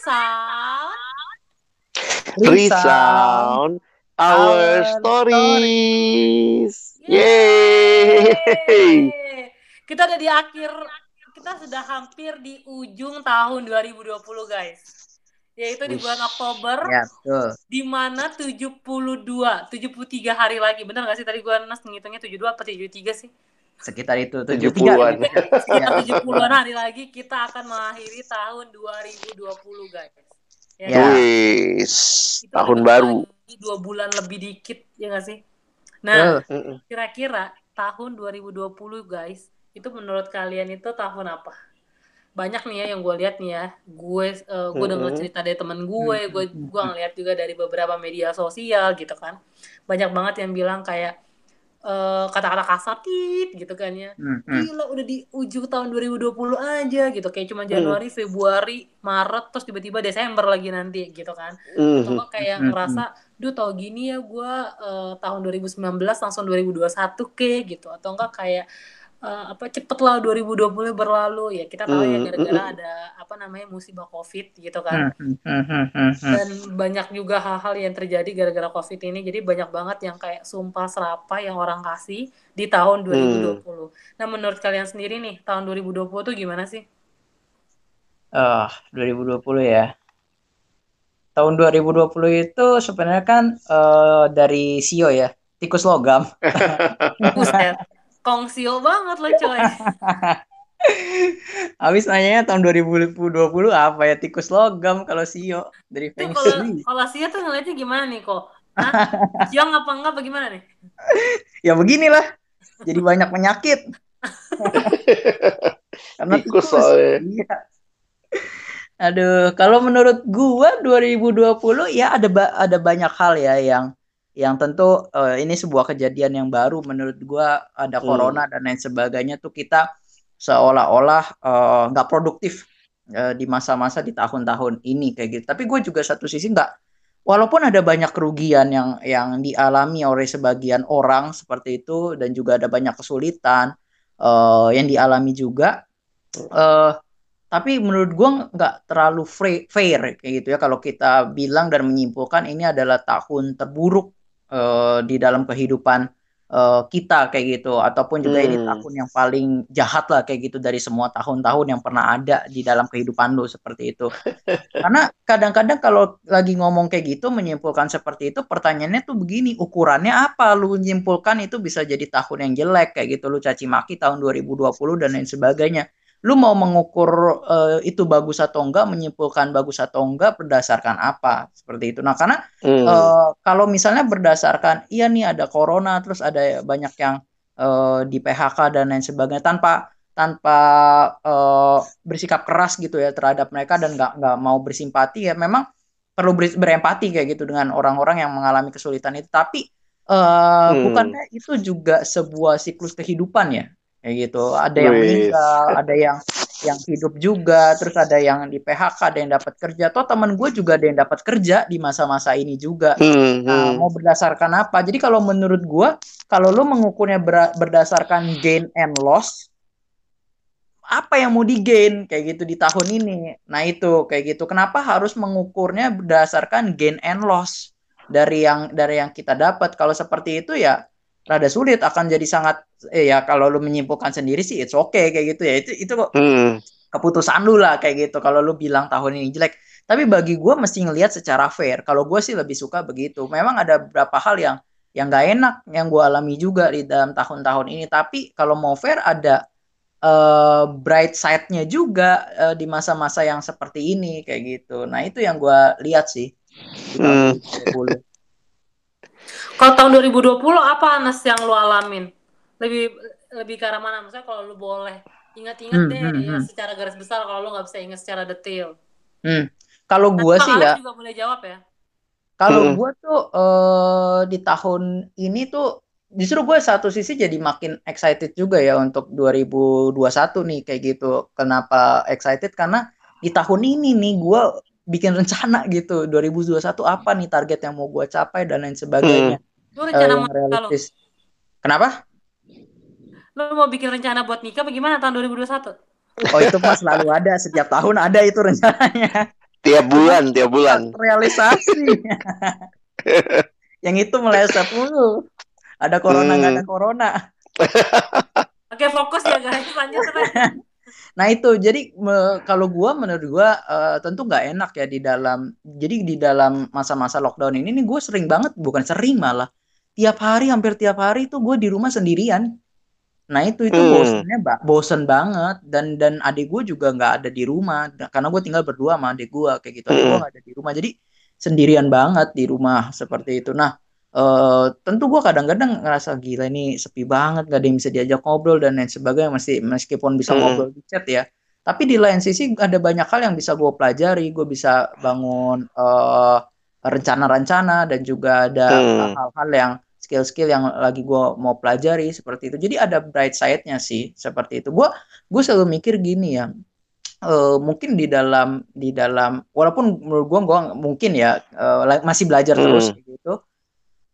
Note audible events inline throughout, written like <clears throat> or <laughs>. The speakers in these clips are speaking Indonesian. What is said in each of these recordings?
Resound. Resound our Our stories. Yeay. Yeay. Kita udah di akhir, kita sudah hampir di ujung tahun 2020 guys. Yaitu di bulan Oktober, Ya, betul. di mana 72, 73 hari lagi. Bener gak sih tadi gue Nas ngitungnya 72 apa 73 sih? Sekitar itu 70-an. 73. Sekitar 70-an hari lagi kita akan mengakhiri tahun 2020 guys. Ya, Ya. Wis, Itu tahun baru. Dua bulan lebih dikit, ya gak sih? Nah, kira-kira tahun 2020 guys itu menurut kalian itu tahun apa banyak nih ya yang gue lihat nih ya gue eh, gue denger cerita dari temen gue gue gue ngeliat juga dari beberapa media sosial gitu kan banyak banget yang bilang kayak eh, kata-kata kasar tit gitu kan ya. Hmm, hmm. gila udah di ujung tahun 2020 aja gitu. Kayak cuma Januari Februari Maret terus tiba-tiba Desember lagi nanti gitu kan. Atau Mhm. nggak kayak Hmm, ngerasa duh tau gini ya gue tahun 2019 langsung 2021 ke gitu. Atau enggak kayak eh, apa cepet lah 2020 berlalu ya kita tahu ya Hmm, gara-gara hmm. ada apa namanya musibah covid gitu kan Hmm, hmm, hmm, hmm, hmm. dan banyak juga hal-hal yang terjadi gara-gara covid ini jadi banyak banget yang kayak sumpah serapa yang orang kasih di tahun 2020 nah menurut kalian sendiri nih tahun 2020 tuh gimana sih Ah, 2020 ya. Tahun 2020 itu sebenarnya kan eh, dari Sio ya, tikus logam. <laughs> buset kongsio banget lo coy <laughs> Habis nanyanya tahun 2020 apa ya tikus logam kalau Sio dari Feng kalau Shui. kalau Sia tuh ngeliatnya gimana nih kok? Hah? Siang apa enggak apa gimana nih? <laughs> Ya beginilah. Jadi banyak penyakit. <laughs> Karena Tikus soalnya. Iya. Aduh, kalau menurut gua 2020 ya ada ba- ada banyak hal ya yang yang tentu eh, ini sebuah kejadian yang baru menurut gua ada Hmm. corona dan lain sebagainya tuh kita seolah-olah eh, nggak produktif eh, di masa-masa di tahun-tahun ini kayak gitu. Tapi gue juga satu sisi nggak walaupun ada banyak kerugian yang yang dialami oleh sebagian orang seperti itu dan juga ada banyak kesulitan eh, yang dialami juga eh tapi menurut gua nggak terlalu fair kayak gitu ya kalau kita bilang dan menyimpulkan ini adalah tahun terburuk eh, di dalam kehidupan eh, kita kayak gitu ataupun juga ini Hmm. tahun yang paling jahat lah kayak gitu dari semua tahun-tahun yang pernah ada di dalam kehidupan lu seperti itu. <laughs> Karena kadang-kadang kalau lagi ngomong kayak gitu menyimpulkan seperti itu pertanyaannya tuh begini, ukurannya apa lu menyimpulkan itu bisa jadi tahun yang jelek kayak gitu lu caci maki tahun 2020 dan lain sebagainya. Lu mau mengukur eh, itu bagus atau enggak, menyimpulkan bagus atau enggak berdasarkan apa? Seperti itu. Nah, karena Hmm. Eh, kalau misalnya berdasarkan iya nih ada corona terus ada banyak yang eh, di PHK dan lain sebagainya tanpa tanpa eh, bersikap keras gitu ya terhadap mereka dan nggak nggak mau bersimpati ya memang perlu ber- berempati kayak gitu dengan orang-orang yang mengalami kesulitan itu tapi eh, Hmm. bukannya itu juga sebuah siklus kehidupan ya kayak gitu ada yang meninggal ada yang yang hidup juga, terus ada yang di PHK, ada yang dapat kerja. Toh teman gue juga ada yang dapat kerja di masa-masa ini juga. Hmm, Nah, hmm. mau berdasarkan apa? Jadi kalau menurut gue, kalau lo mengukurnya ber- berdasarkan gain and loss, apa yang mau di gain kayak gitu di tahun ini? Nah itu kayak gitu. Kenapa harus mengukurnya berdasarkan gain and loss dari yang dari yang kita dapat? Kalau seperti itu ya rada sulit akan jadi sangat eh ya kalau lu menyimpulkan sendiri sih it's okay kayak gitu ya. Itu itu kok Hmm. keputusan lu lah kayak gitu kalau lu bilang tahun ini jelek. Tapi bagi gue mesti ngelihat secara fair. Kalau gue sih lebih suka begitu. Memang ada beberapa hal yang yang nggak enak yang gue alami juga di dalam tahun-tahun ini. Tapi kalau mau fair ada eh, bright side-nya juga eh, di masa-masa yang seperti ini kayak gitu. Nah itu yang gue lihat sih. Hmm. 2020. Kalau tahun 2020 apa Anas yang lu alamin? Lebih lebih ke arah mana? Maksudnya kalau lu boleh ingat-ingat Hmm, deh hmm, ya hmm. secara garis besar kalau lu nggak bisa ingat secara detail. Hmm. Kalau Bang sih ya juga boleh jawab ya. Kalau Hmm. gue tuh eh, di tahun ini tuh justru gue satu sisi jadi makin excited juga ya untuk 2021 nih kayak gitu. Kenapa excited? Karena di tahun ini nih gue bikin rencana gitu 2021 apa nih target yang mau gue capai dan lain sebagainya Lu Eh, rencana yang mau realistis. Kenapa? Lu mau bikin rencana buat nikah bagaimana tahun 2021? Oh itu pas selalu ada setiap tahun ada itu rencananya. Tiap bulan, tiap bulan. Realisasi. <laughs> yang itu meleset mulu. Ada corona nggak Hmm. ada corona. <laughs> Oke, fokus ya guys. Lanjut. <laughs> Nah itu jadi me- kalau gua menurut gua eh, tentu nggak enak ya di dalam jadi di dalam masa-masa lockdown ini nih gue sering banget bukan sering malah tiap hari hampir tiap hari tuh gue di rumah sendirian. Nah itu itu Hmm. bosennya bosen banget dan dan adik gue juga nggak ada di rumah karena gue tinggal berdua sama adik gue kayak gitu adik gue Hmm. nggak ada di rumah jadi sendirian banget di rumah seperti itu. Nah eh tentu gue kadang-kadang ngerasa gila ini sepi banget gak ada yang bisa diajak ngobrol dan lain sebagainya masih meskipun bisa Hmm. ngobrol di chat ya tapi di lain sisi ada banyak hal yang bisa gue pelajari gue bisa bangun eh, rencana-rencana dan juga ada Hmm. hal-hal yang skill-skill yang lagi gue mau pelajari seperti itu jadi ada bright side-nya sih seperti itu gue gue selalu mikir gini ya eh, mungkin di dalam di dalam walaupun menurut gue gue mungkin ya la- masih belajar Hmm. terus gitu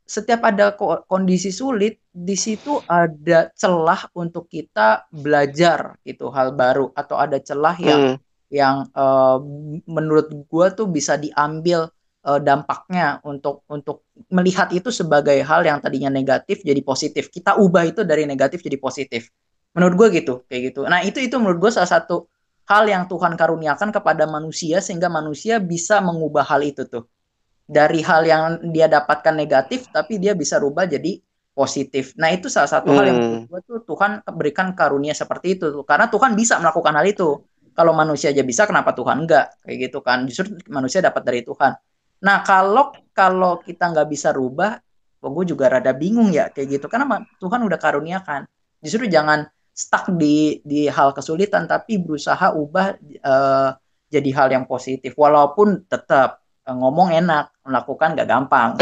setiap ada ko- kondisi sulit di situ ada celah untuk kita belajar gitu hal baru atau ada celah yang Hmm. yang eh, menurut gua tuh bisa diambil eh, dampaknya untuk untuk melihat itu sebagai hal yang tadinya negatif jadi positif. Kita ubah itu dari negatif jadi positif. Menurut gua gitu kayak gitu. Nah itu itu menurut gua salah satu hal yang Tuhan karuniakan kepada manusia sehingga manusia bisa mengubah hal itu tuh dari hal yang dia dapatkan negatif tapi dia bisa rubah jadi positif. Nah, itu salah satu hal yang Hmm. gua tuh Tuhan berikan karunia seperti itu. Karena Tuhan bisa melakukan hal itu. Kalau manusia aja bisa, kenapa Tuhan enggak? Kayak gitu kan. Justru manusia dapat dari Tuhan. Nah, kalau kalau kita nggak bisa rubah, oh, gue juga rada bingung ya kayak gitu. Karena Tuhan udah karuniakan. Justru jangan stuck di di hal kesulitan, tapi berusaha ubah eh, jadi hal yang positif. Walaupun tetap ngomong enak, melakukan nggak gampang.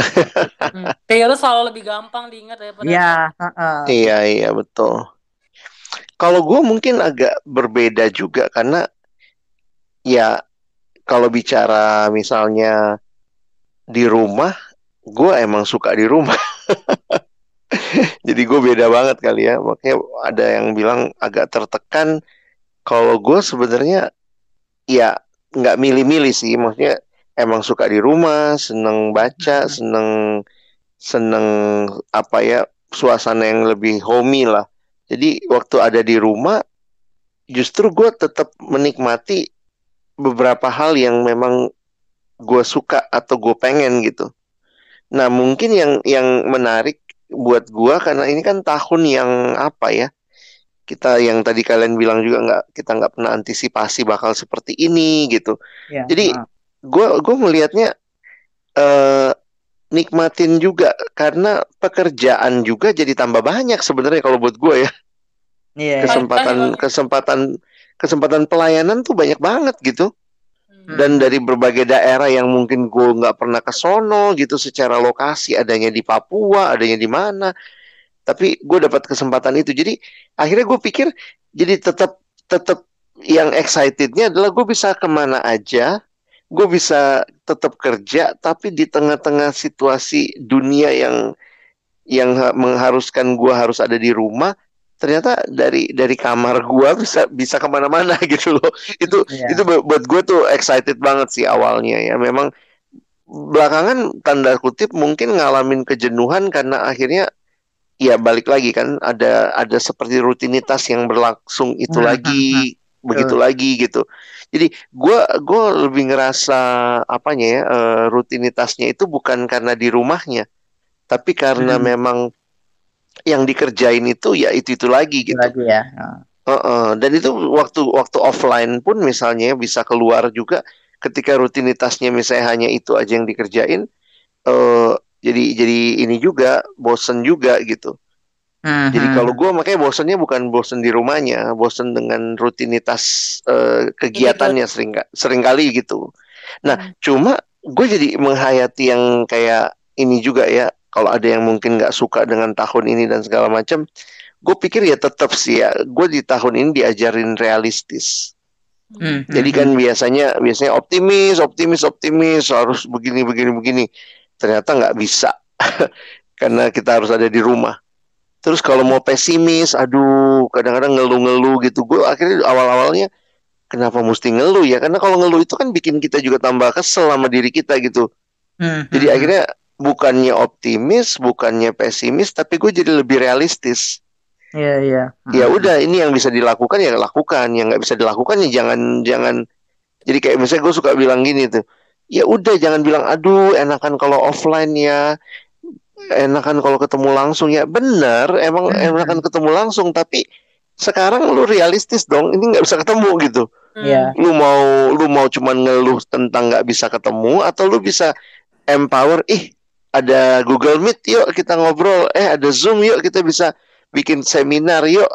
Hmm. Lu selalu lebih gampang diingat daripada Iya, heeh. Iya, iya betul. Kalau gue mungkin agak berbeda juga karena ya kalau bicara misalnya di rumah, gue emang suka di rumah. <laughs> Jadi gue beda banget kali ya. Makanya ada yang bilang agak tertekan. Kalau gue sebenarnya ya nggak milih-milih sih. Maksudnya emang suka di rumah, seneng baca, Hmm. seneng seneng apa ya suasana yang lebih homey lah. Jadi waktu ada di rumah, justru gue tetap menikmati beberapa hal yang memang gue suka atau gue pengen gitu. Nah mungkin yang yang menarik buat gue karena ini kan tahun yang apa ya? Kita yang tadi kalian bilang juga nggak kita nggak pernah antisipasi bakal seperti ini gitu. Iya, Jadi. Gue gue melihatnya eh nikmatin juga. Karena pekerjaan juga jadi tambah banyak sebenarnya kalau buat gue ya. Iya, kesempatan kesempatan kesempatan pelayanan tuh banyak banget gitu. Hmm. dan dari berbagai daerah yang mungkin gue nggak pernah ke sono gitu secara lokasi. Adanya di Papua adanya di mana. Tapi gue dapat kesempatan itu. Jadi akhirnya gue pikir jadi tetap tetap yang excitednya adalah gue bisa ke mana aja gue bisa tetap kerja tapi di tengah-tengah situasi dunia yang yang ha- mengharuskan gue harus ada di rumah ternyata dari dari kamar gue <laughs> bisa bisa ke mana-mana <laughs> gitu loh itu Iya. itu bu- buat gue tuh excited banget sih awalnya ya memang belakangan tanda kutip mungkin ngalamin kejenuhan karena akhirnya ya balik lagi kan ada ada seperti rutinitas yang berlangsung itu Hmm, lagi begitu Betul. lagi gitu jadi gue gue lebih ngerasa apanya ya eh, rutinitasnya itu bukan karena di rumahnya tapi karena Hmm. memang yang dikerjain itu ya itu itu lagi Itu gitu lagi ya. Heeh. Heeh, dan itu waktu waktu offline pun misalnya bisa keluar juga ketika rutinitasnya misalnya hanya itu aja yang dikerjain eh jadi jadi ini juga bosen juga gitu. Jadi Mhm. kalau gue makanya bosennya bukan bosen di rumahnya, bosen dengan rutinitas eh, kegiatannya sering sering kali gitu. Nah, Hmm. cuma gue jadi menghayati yang kayak ini juga ya. Kalau ada yang mungkin nggak suka dengan tahun ini dan segala macam, gue pikir ya tetap sih ya. Gue di tahun ini diajarin realistis. Mhm. Jadi kan biasanya biasanya optimis, optimis, optimis harus begini, begini, begini. Ternyata nggak bisa <laughs> karena kita harus ada di rumah. Terus kalau mau pesimis, aduh, kadang-kadang ngeluh-ngeluh gitu. Gue akhirnya awal-awalnya kenapa mesti ngeluh ya? Karena kalau ngeluh itu kan bikin kita juga tambah kesel sama diri kita gitu. Hmm, Jadi hmm, hmm. akhirnya bukannya optimis, bukannya pesimis, tapi gue jadi lebih realistis. Iya, iya. Ya Hmm. udah, ini yang bisa dilakukan ya lakukan, yang nggak bisa dilakukan ya jangan jangan. Jadi kayak misalnya gue suka bilang gini tuh, ya udah jangan bilang aduh enakan kalau offline ya, enakan kalau ketemu langsung ya. Bener, emang Hmm, enakan ketemu langsung, tapi sekarang lu realistis dong, ini nggak bisa ketemu gitu. Hmm. Iya. Lu mau lu mau cuman ngeluh tentang nggak bisa ketemu atau lu bisa empower, ih ada Google Meet, yuk kita ngobrol, eh ada Zoom, yuk kita bisa bikin seminar, yuk.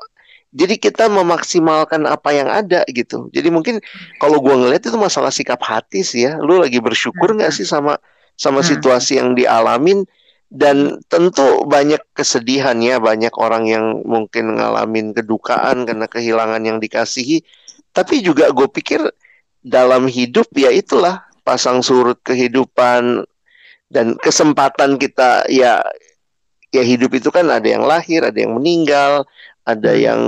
Jadi kita memaksimalkan apa yang ada gitu. Jadi mungkin kalau gua ngeliat itu masalah sikap hati sih ya. Lu lagi bersyukur nggak sih sama sama Hmm. situasi yang dialamin? Dan tentu banyak kesedihan ya, banyak orang yang mungkin ngalamin kedukaan karena kehilangan yang dikasihi. Tapi juga gue pikir dalam hidup ya itulah pasang surut kehidupan dan kesempatan kita ya ya hidup itu kan ada yang lahir, ada yang meninggal, ada Hmm. yang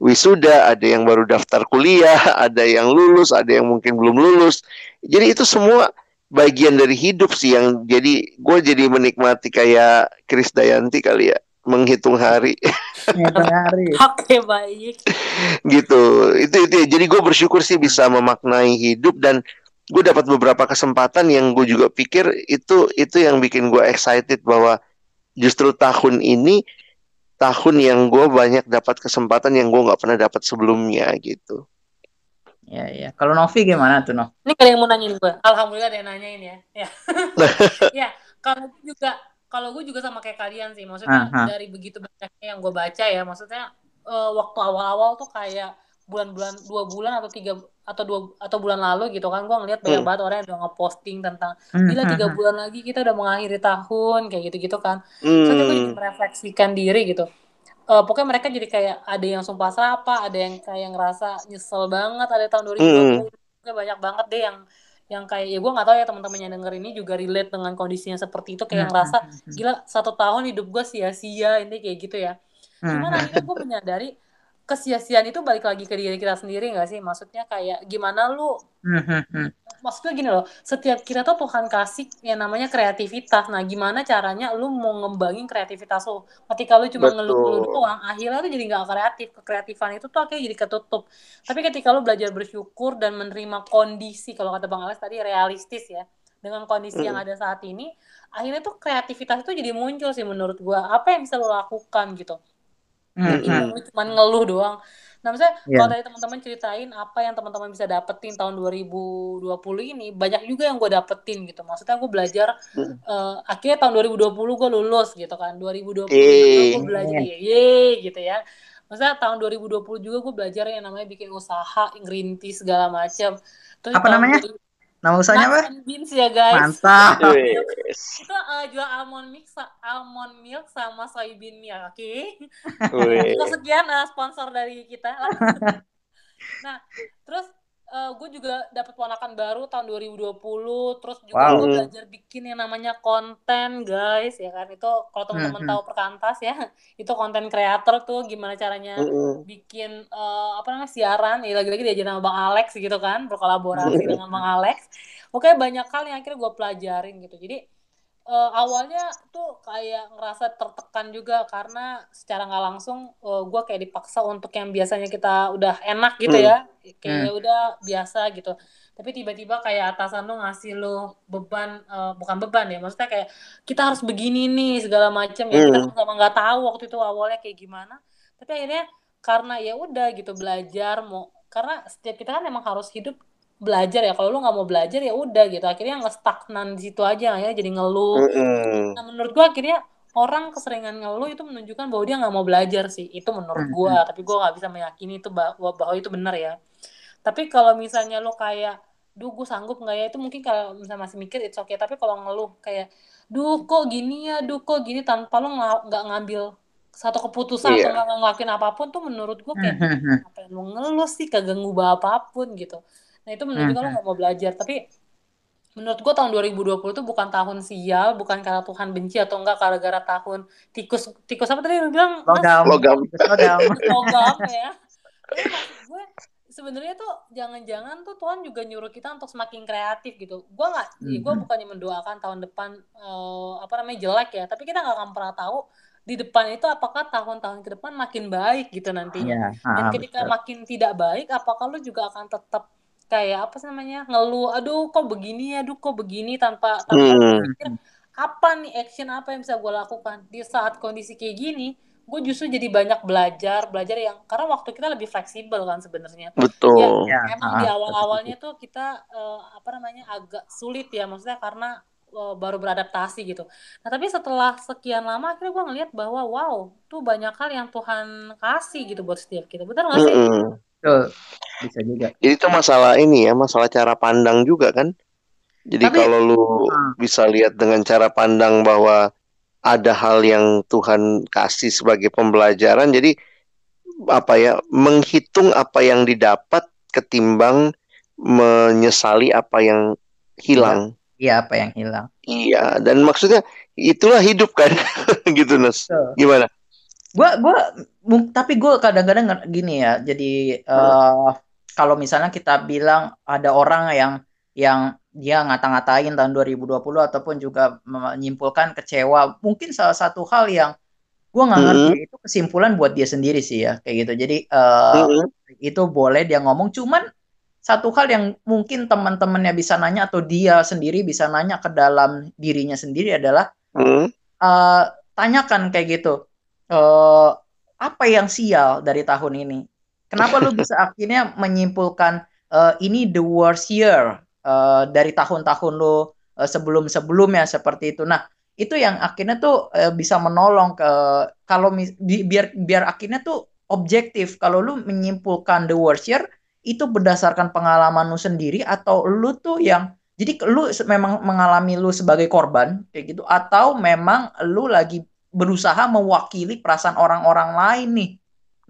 wisuda, ada yang baru daftar kuliah, <laughs> ada yang lulus, ada yang mungkin belum lulus. Jadi itu semua bagian dari hidup sih yang jadi gue jadi menikmati kayak Chris Dayanti kali ya menghitung hari Ngitung hari. <laughs> Oke baik. gitu itu itu ya. jadi gue bersyukur sih bisa memaknai hidup dan gue dapat beberapa kesempatan yang gue juga pikir itu itu yang bikin gue excited bahwa justru tahun ini tahun yang gue banyak dapat kesempatan yang gue nggak pernah dapat sebelumnya gitu Iya, iya. Kalau Novi gimana tuh, Nov? Ini kalian yang mau nanyain gue. Alhamdulillah ada yang nanyain ya. Ya. <laughs> ya, kalau gue juga kalau gue juga sama kayak kalian sih. Maksudnya Aha. dari begitu banyaknya yang gue baca ya, maksudnya eh, waktu awal-awal tuh kayak bulan-bulan dua bulan atau tiga atau dua atau bulan lalu gitu kan gue ngeliat banyak Hmm. banget orang yang udah ngeposting tentang Hmm, gila tiga hmm, bulan lagi kita udah mengakhiri tahun kayak gitu-gitu kan Terus gue jadi hmm merefleksikan diri gitu. Eh, pokoknya mereka jadi kayak ada yang sumpah serapa, ada yang kayak ngerasa nyesel banget, ada tahun 2020 Pokoknya banyak banget deh yang yang kayak ya gue nggak tahu ya teman-teman yang denger ini juga relate dengan kondisinya seperti itu kayak hmm, ngerasa gila satu tahun hidup gue sia-sia ini kayak gitu ya. Cuman hmm, akhirnya gue menyadari kesia-siaan itu balik lagi ke diri kita sendiri nggak sih? Maksudnya kayak gimana lu hmm, hmm, hmm. maksudnya gini loh, setiap kita tuh Tuhan kasih yang namanya kreativitas. Nah, gimana caranya lu mau ngembangin kreativitas lu? Ketika lu cuma ngeluh-ngeluh doang, akhirnya lu jadi nggak kreatif. Kekreatifan itu tuh akhirnya jadi ketutup. Tapi ketika lu belajar bersyukur dan menerima kondisi, kalau kata Bang Alex tadi realistis ya, dengan kondisi yang Mm. ada saat ini, akhirnya tuh kreativitas itu jadi muncul sih menurut gua. Apa yang bisa lu lakukan gitu? Hmm, hmm. lu cuma ngeluh doang. Nah, misalnya Iya. kalau tadi teman-teman ceritain apa yang teman-teman bisa dapetin tahun 2020 ini, banyak juga yang gue dapetin gitu. Maksudnya gue belajar, Mm. eh, akhirnya tahun 2020 gue lulus gitu kan. 2021 Yeay. gue belajar, ye gitu ya. Maksudnya tahun 2020 juga gue belajar yang namanya bikin usaha, ngerintis segala macam. Terus Apa namanya? 2000 Nama usahanya apa? Beans ya guys. Mantap. Wes. Itu eh, jual almond milk, almond milk sama soybean milk, oke? Cukup <laughs> sekian eh, sponsor dari kita. <laughs> Nah, terus gue juga dapat ponakan baru tahun 2020. Terus juga Wow. gue Mm. belajar bikin yang namanya konten, guys. Ya kan itu kalau teman-teman Mhm. tahu perkantas ya, <laughs> itu konten kreator tuh gimana caranya Mm-mm. bikin eh, apa namanya siaran. Ya lagi-lagi diajarin sama Bang Alex gitu kan, berkolaborasi dengan Bang Alex. Oke, banyak hal yang akhirnya gue pelajarin gitu. Jadi eh, awalnya tuh kayak ngerasa tertekan juga karena secara nggak langsung gue kayak dipaksa untuk yang biasanya kita udah enak gitu Hmm. ya. Kayak ya udah biasa gitu. Tapi tiba-tiba kayak atasan lu ngasih lu beban eh, bukan beban ya maksudnya kayak kita harus begini nih segala macam ya. Kita Hmm. sama nggak tahu waktu itu awalnya kayak gimana. Tapi akhirnya karena ya udah gitu belajar mau karena setiap kita kan emang harus hidup belajar ya kalau lu nggak mau belajar ya udah gitu akhirnya nggak stagnan di situ aja ya jadi ngeluh Mm-mm. Nah, menurut gua akhirnya orang keseringan ngeluh itu menunjukkan bahwa dia nggak mau belajar sih. Itu menurut Hmm, gua, tapi gua nggak bisa meyakini itu bahwa, bahwa itu benar ya. Tapi kalau misalnya lo kayak, duh gue sanggup nggak ya, itu mungkin kalau misalnya masih mikir it's okay. Tapi kalau ngeluh kayak, duh kok gini ya, duh kok gini, tanpa lo nggak ngambil satu keputusan atau Iya. nggak ngelakuin apa pun tuh menurut gua kayak, Hmm, hmm, hmm. apa yang lo ngeluh sih, kagak ngubah apa pun gitu. Nah itu menunjukkan lo Hmm. nggak mau belajar. Tapi menurut gue tahun 2020 itu bukan tahun sial, bukan karena Tuhan benci atau enggak gara-gara tahun tikus tikus apa tadi lu bilang Mas? Logam. Logam. Logam. <laughs> Logam ya. Gue sebenarnya tuh jangan-jangan tuh Tuhan juga nyuruh kita untuk semakin kreatif gitu. Gua nggak, Mhm. gue bukannya mendoakan tahun depan eh, apa namanya jelek ya, tapi kita nggak akan pernah tahu di depan itu apakah tahun-tahun ke depan makin baik gitu nantinya. Iya, Dan ah, ketika betul. makin tidak baik, apakah lu juga akan tetap kayak apa sih namanya ngeluh, aduh kok begini, aduh kok begini tanpa tanpa Hmm. berpikir apa nih action apa yang bisa gue lakukan? Di saat kondisi kayak gini gue justru jadi banyak belajar belajar yang karena waktu kita lebih fleksibel kan sebenarnya. Ya Betul. Ya, emang ah, di betul, awal-awalnya tuh kita eh, apa namanya agak sulit ya maksudnya karena eh, baru beradaptasi gitu. Nah tapi setelah sekian lama akhirnya gue ngeliat bahwa wow tuh banyak hal yang Tuhan kasih gitu buat setiap kita. Benar nggak sih? Mm-mm. Betul. Bisa juga. Jadi itu masalah ini ya, masalah cara pandang juga kan. Jadi Tapi kalau lu ah, bisa lihat dengan cara pandang bahwa ada hal yang Tuhan kasih sebagai pembelajaran, jadi apa ya, menghitung apa yang didapat ketimbang menyesali apa yang iya, hilang. iya apa yang hilang. Iya, dan maksudnya itulah hidup kan, <laughs> gitu Nes. Betul. Gimana? Gua gua tapi gue kadang-kadang gini ya. Jadi eh kalau misalnya kita bilang ada orang yang yang dia ngata-ngatain tahun 2020 ataupun juga menyimpulkan kecewa, mungkin salah satu hal yang gua nggak ngerti Mm-mm. itu kesimpulan buat dia sendiri sih ya kayak gitu. Jadi eh Mm-mm. itu boleh dia ngomong, cuman satu hal yang mungkin teman-temannya bisa nanya atau dia sendiri bisa nanya ke dalam dirinya sendiri adalah Mm. eh tanyakan kayak gitu eh apa yang sial dari tahun ini? Kenapa lu bisa <laughs> akhirnya menyimpulkan eh, ini the worst year eh, dari tahun-tahun lu eh, sebelum-sebelumnya seperti itu? Nah itu yang akhirnya tuh eh, bisa menolong ke kalau di- biar biar akhirnya tuh objektif. Kalau lu menyimpulkan the worst year itu berdasarkan pengalaman lu sendiri atau lu tuh yang jadi lu memang mengalami lu sebagai korban kayak gitu atau memang lu lagi berusaha mewakili perasaan orang-orang lain nih.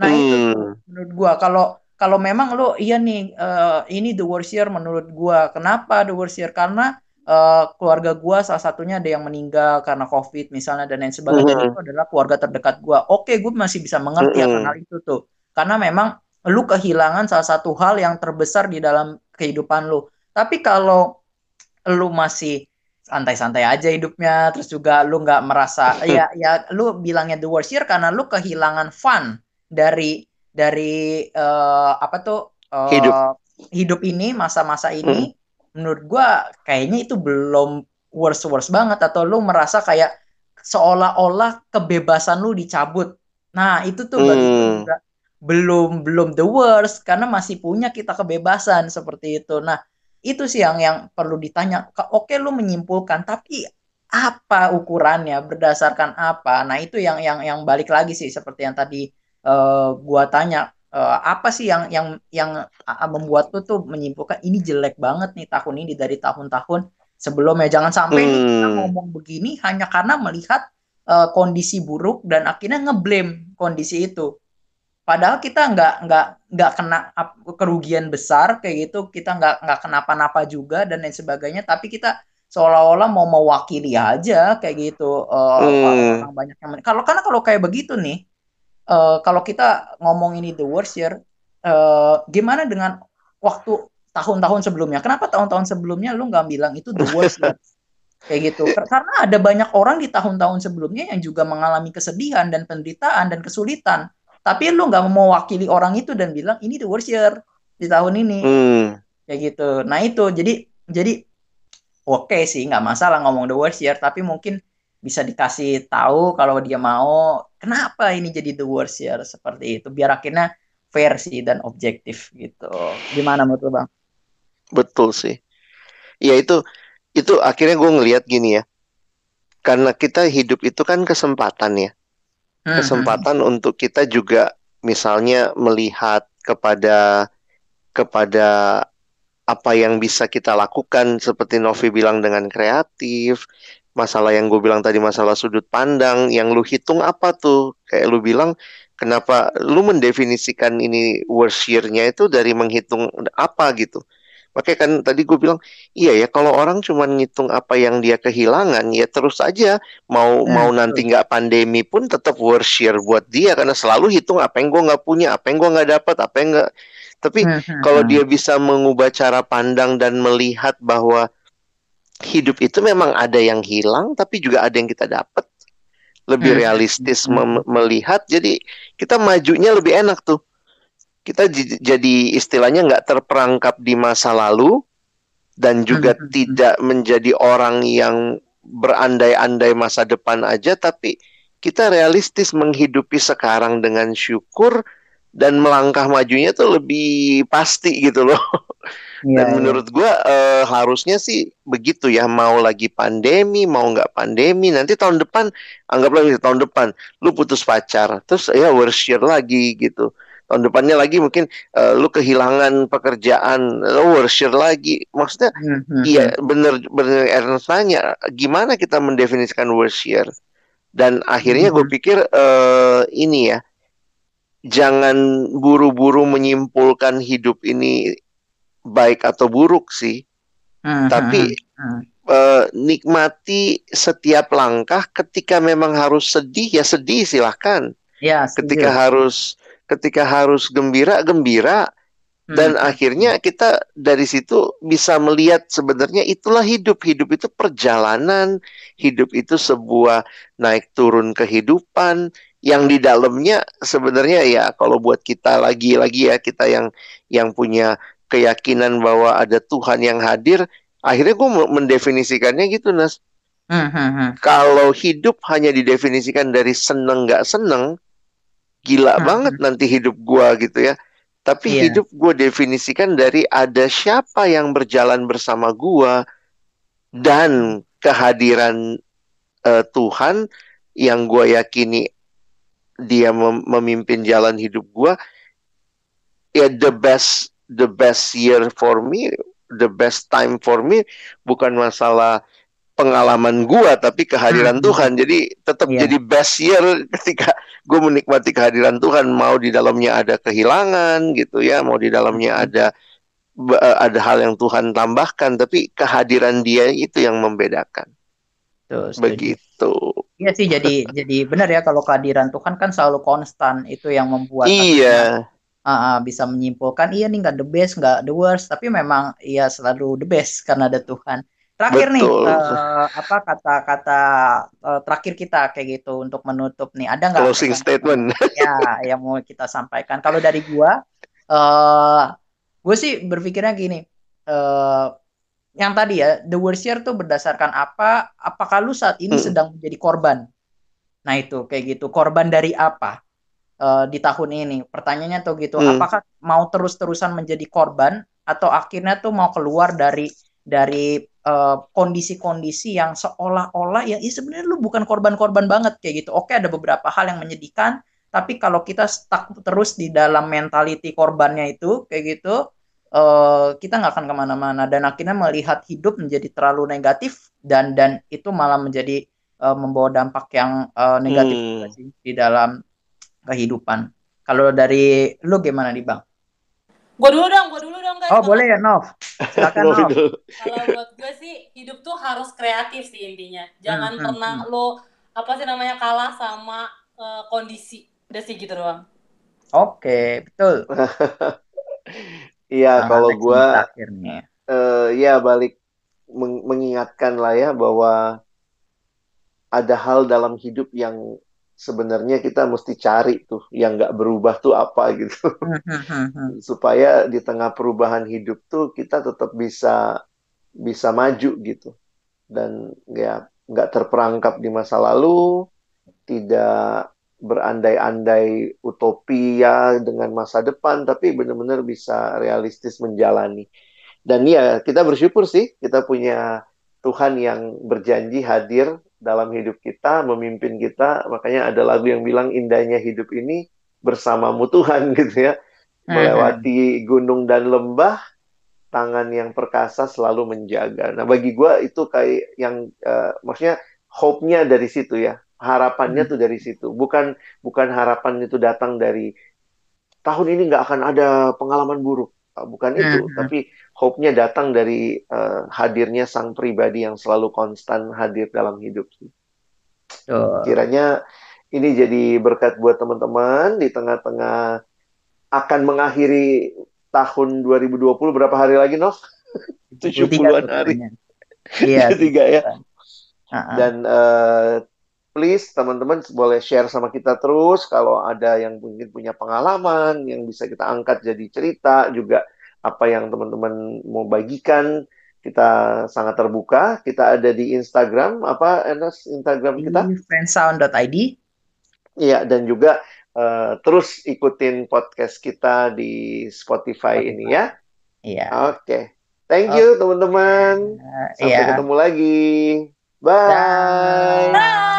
Nah, itu Hmm. menurut gua kalau kalau memang lu iya nih eh, ini the worst year menurut gua. Kenapa the worst year? Karena eh, keluarga gua salah satunya ada yang meninggal karena COVID misalnya dan lain sebagainya Mhm. itu adalah keluarga terdekat gua. Oke, gue masih bisa mengerti akan Mm-mm. hal itu tuh. Karena memang lu kehilangan salah satu hal yang terbesar di dalam kehidupan lu. Tapi kalau lu masih santai-santai aja hidupnya, terus juga lu nggak merasa <clears throat> ya ya lu bilangnya the worst year karena lu kehilangan fun dari dari eh, apa tuh eh, Hidup. hidup ini masa-masa ini menurut gua kayaknya itu belum worst worst banget atau lu merasa kayak seolah-olah kebebasan lu dicabut. Nah, itu tuh Hmm. juga belum belum the worst karena masih punya kita kebebasan seperti itu. Nah, itu sih yang yang perlu ditanya. Oke, lu menyimpulkan, tapi apa ukurannya? Berdasarkan apa? Nah, itu yang yang yang balik lagi sih seperti yang tadi eh, gua tanya. Eh, apa sih yang yang yang ah, membuat lu tuh menyimpulkan ini jelek banget nih tahun ini dari tahun-tahun sebelumnya? Jangan sampai nih kita Hmm. ngomong begini hanya karena melihat eh, kondisi buruk dan akhirnya ngeblame kondisi itu. Padahal kita nggak nggak nggak kena kerugian besar kayak gitu, kita nggak nggak kenapa-napa juga dan lain sebagainya. Tapi kita seolah-olah mau mewakili aja kayak gitu eh, Hmm. orang banyak yang kalau karena kalau kayak begitu nih, eh, kalau kita ngomong ini the worst year, eh, gimana dengan waktu tahun-tahun sebelumnya? Kenapa tahun-tahun sebelumnya lu nggak bilang itu the worst year? <laughs> Kayak gitu. Kar- Karena ada banyak orang di tahun-tahun sebelumnya yang juga mengalami kesedihan dan penderitaan dan kesulitan. Tapi lu nggak mau mewakili orang itu dan bilang ini the worst year di tahun ini. Hmm. Kayak gitu. Nah itu jadi jadi oke sih nggak masalah ngomong the worst year. Tapi mungkin bisa dikasih tahu kalau dia mau kenapa ini jadi the worst year seperti itu. Biar akhirnya fair sih dan objektif gitu. Gimana menurut bang? Betul sih. Ya itu itu akhirnya gue ngelihat gini ya. Karena kita hidup itu kan kesempatan ya. Hmm, Kesempatan untuk kita juga misalnya melihat kepada kepada apa yang bisa kita lakukan seperti Novi bilang dengan kreatif. Masalah yang gue bilang tadi masalah sudut pandang yang lu hitung apa tuh? Kayak lu bilang kenapa lu mendefinisikan ini worst year-nya itu dari menghitung apa gitu. Makanya kan tadi gue bilang, iya ya kalau orang cuma ngitung apa yang dia kehilangan, ya terus aja mau Hmm, mau betul. nanti nggak pandemi pun tetap worst year buat dia karena selalu hitung apa yang gue nggak punya, apa yang gue nggak dapat, apa yang nggak. Tapi kalau dia bisa mengubah cara pandang dan melihat bahwa hidup itu memang ada yang hilang, tapi juga ada yang kita dapat. Lebih realistis melihat, jadi kita majunya lebih enak tuh. Kita jadi istilahnya nggak terperangkap di masa lalu dan juga tidak menjadi orang yang berandai-andai masa depan aja, tapi kita realistis menghidupi sekarang dengan syukur dan melangkah majunya tuh lebih pasti gitu loh. <laughs> Ya, dan ya. menurut gue uh, harusnya sih begitu ya mau lagi pandemi mau nggak pandemi nanti tahun depan anggaplah tahun depan lu putus pacar terus ya worship lagi gitu tahun depannya lagi mungkin uh, lu kehilangan pekerjaan lu worship lagi. Maksudnya hmm, iya bener bener Ernest nanya gimana kita mendefinisikan worship? Dan akhirnya gue pikir uh, ini ya jangan buru-buru menyimpulkan hidup ini baik atau buruk sih. Uh, Tapi uh, nikmati setiap langkah ketika memang harus sedih ya sedih silahkan. Ya, ketika harus ketika harus gembira gembira hmm. dan akhirnya kita dari situ bisa melihat sebenarnya itulah hidup hidup itu perjalanan hidup itu sebuah naik turun kehidupan yang di dalamnya sebenarnya ya kalau buat kita lagi-lagi ya kita yang yang punya keyakinan bahwa ada Tuhan yang hadir akhirnya gue mendefinisikannya gitu Nas hmm, hmm, hmm. kalau hidup hanya didefinisikan dari seneng nggak seneng gila banget nanti hidup gue gitu ya. Tapi yeah. hidup gue definisikan dari ada siapa yang berjalan bersama gue dan kehadiran uh, Tuhan yang gue yakini dia mem memimpin jalan hidup gue ya the best the best year for me the best time for me bukan masalah pengalaman gua tapi kehadiran hmm. Tuhan. Jadi tetap yeah. jadi best year <laughs> ketika gue menikmati kehadiran Tuhan. Mau di dalamnya ada kehilangan gitu ya mau di dalamnya ada eh, ada hal yang Tuhan tambahkan tapi kehadiran dia itu yang membedakan. Tuh, begitu. Iya sih jadi <laughs> jadi benar ya kalau kehadiran Tuhan kan selalu konstan. Itu yang membuat iya. Uh, uh, bisa menyimpulkan iya nih nggak the best nggak the worst. Tapi memang iya selalu the best karena ada Tuhan terakhir Betul. nih uh, apa kata-kata uh, terakhir kita kayak gitu untuk menutup nih ada nggak closing statement <laughs> ya yang mau kita sampaikan kalau dari gua uh, gue sih berpikirnya gini uh, yang tadi ya the worship tuh berdasarkan apa apakah lu saat ini hmm. sedang menjadi korban nah itu kayak gitu korban dari apa uh, di tahun ini pertanyaannya tuh gitu hmm. apakah mau terus-terusan menjadi korban atau akhirnya tuh mau keluar dari dari uh, kondisi-kondisi yang seolah-olah ya, ya sebenarnya lu bukan korban-korban banget kayak gitu oke ada beberapa hal yang menyedihkan tapi kalau kita stuck terus di dalam mentality korbannya itu kayak gitu uh, kita nggak akan ke mana-mana dan akhirnya melihat hidup menjadi terlalu negatif dan dan itu malah menjadi uh, membawa dampak yang uh, negatif hmm. di dalam kehidupan. Kalau dari lu gimana nih bang? Gue dulu dong, gue dulu dong guys. Oh boleh ya Nov. Silakan Nov. Kalau buat gue sih hidup tuh harus kreatif sih intinya. Jangan hmm, hmm pernah hmm. lo apa sih namanya kalah sama uh, kondisi. Udah sih gitu doang. Oke, okay, betul. Iya, kalau gue uh, ya balik meng mengingatkan lah ya bahwa ada hal dalam hidup yang sebenarnya kita mesti cari tuh yang nggak berubah tuh apa <laughs> gitu. Supaya di tengah perubahan hidup tuh kita tetap bisa bisa maju gitu. Dan ya nggak terperangkap di masa lalu tidak berandai-andai utopia dengan masa depan, tapi benar-benar bisa realistis menjalani. Dan ya, kita bersyukur sih, kita punya Tuhan yang berjanji hadir dalam hidup kita, memimpin kita. Makanya ada lagu yang bilang indahnya hidup ini bersamamu Tuhan <laughs> gitu ya. Melewati gunung dan lembah, tangan yang perkasa selalu menjaga. Nah bagi gue itu kayak yang, uh, maksudnya hope-nya dari situ ya harapannya hmm. tuh dari situ bukan bukan harapan itu datang dari tahun ini nggak akan ada pengalaman buruk bukan itu hmm. tapi hope-nya datang dari uh, hadirnya sang pribadi yang selalu konstan hadir dalam hidup sih oh. kiranya ini jadi berkat buat teman-teman di tengah-tengah akan mengakhiri tahun 2020 berapa hari lagi, Nov? <laughs> 70-an hari. Iya. <laughs> tiga ya. Uh-uh. Dan uh, please teman-teman boleh share sama kita terus kalau ada yang mungkin punya pengalaman yang bisa kita angkat jadi cerita juga apa yang teman-teman mau bagikan kita sangat terbuka. Kita ada di Instagram apa Enes Instagram kita? friendsound.id. Iya dan juga uh, terus ikutin podcast kita di Spotify, Spotify. ini ya. Iya. Oke. Okay. Thank you teman-teman. Uh, Sampai iya. ketemu lagi. Bye. Bye.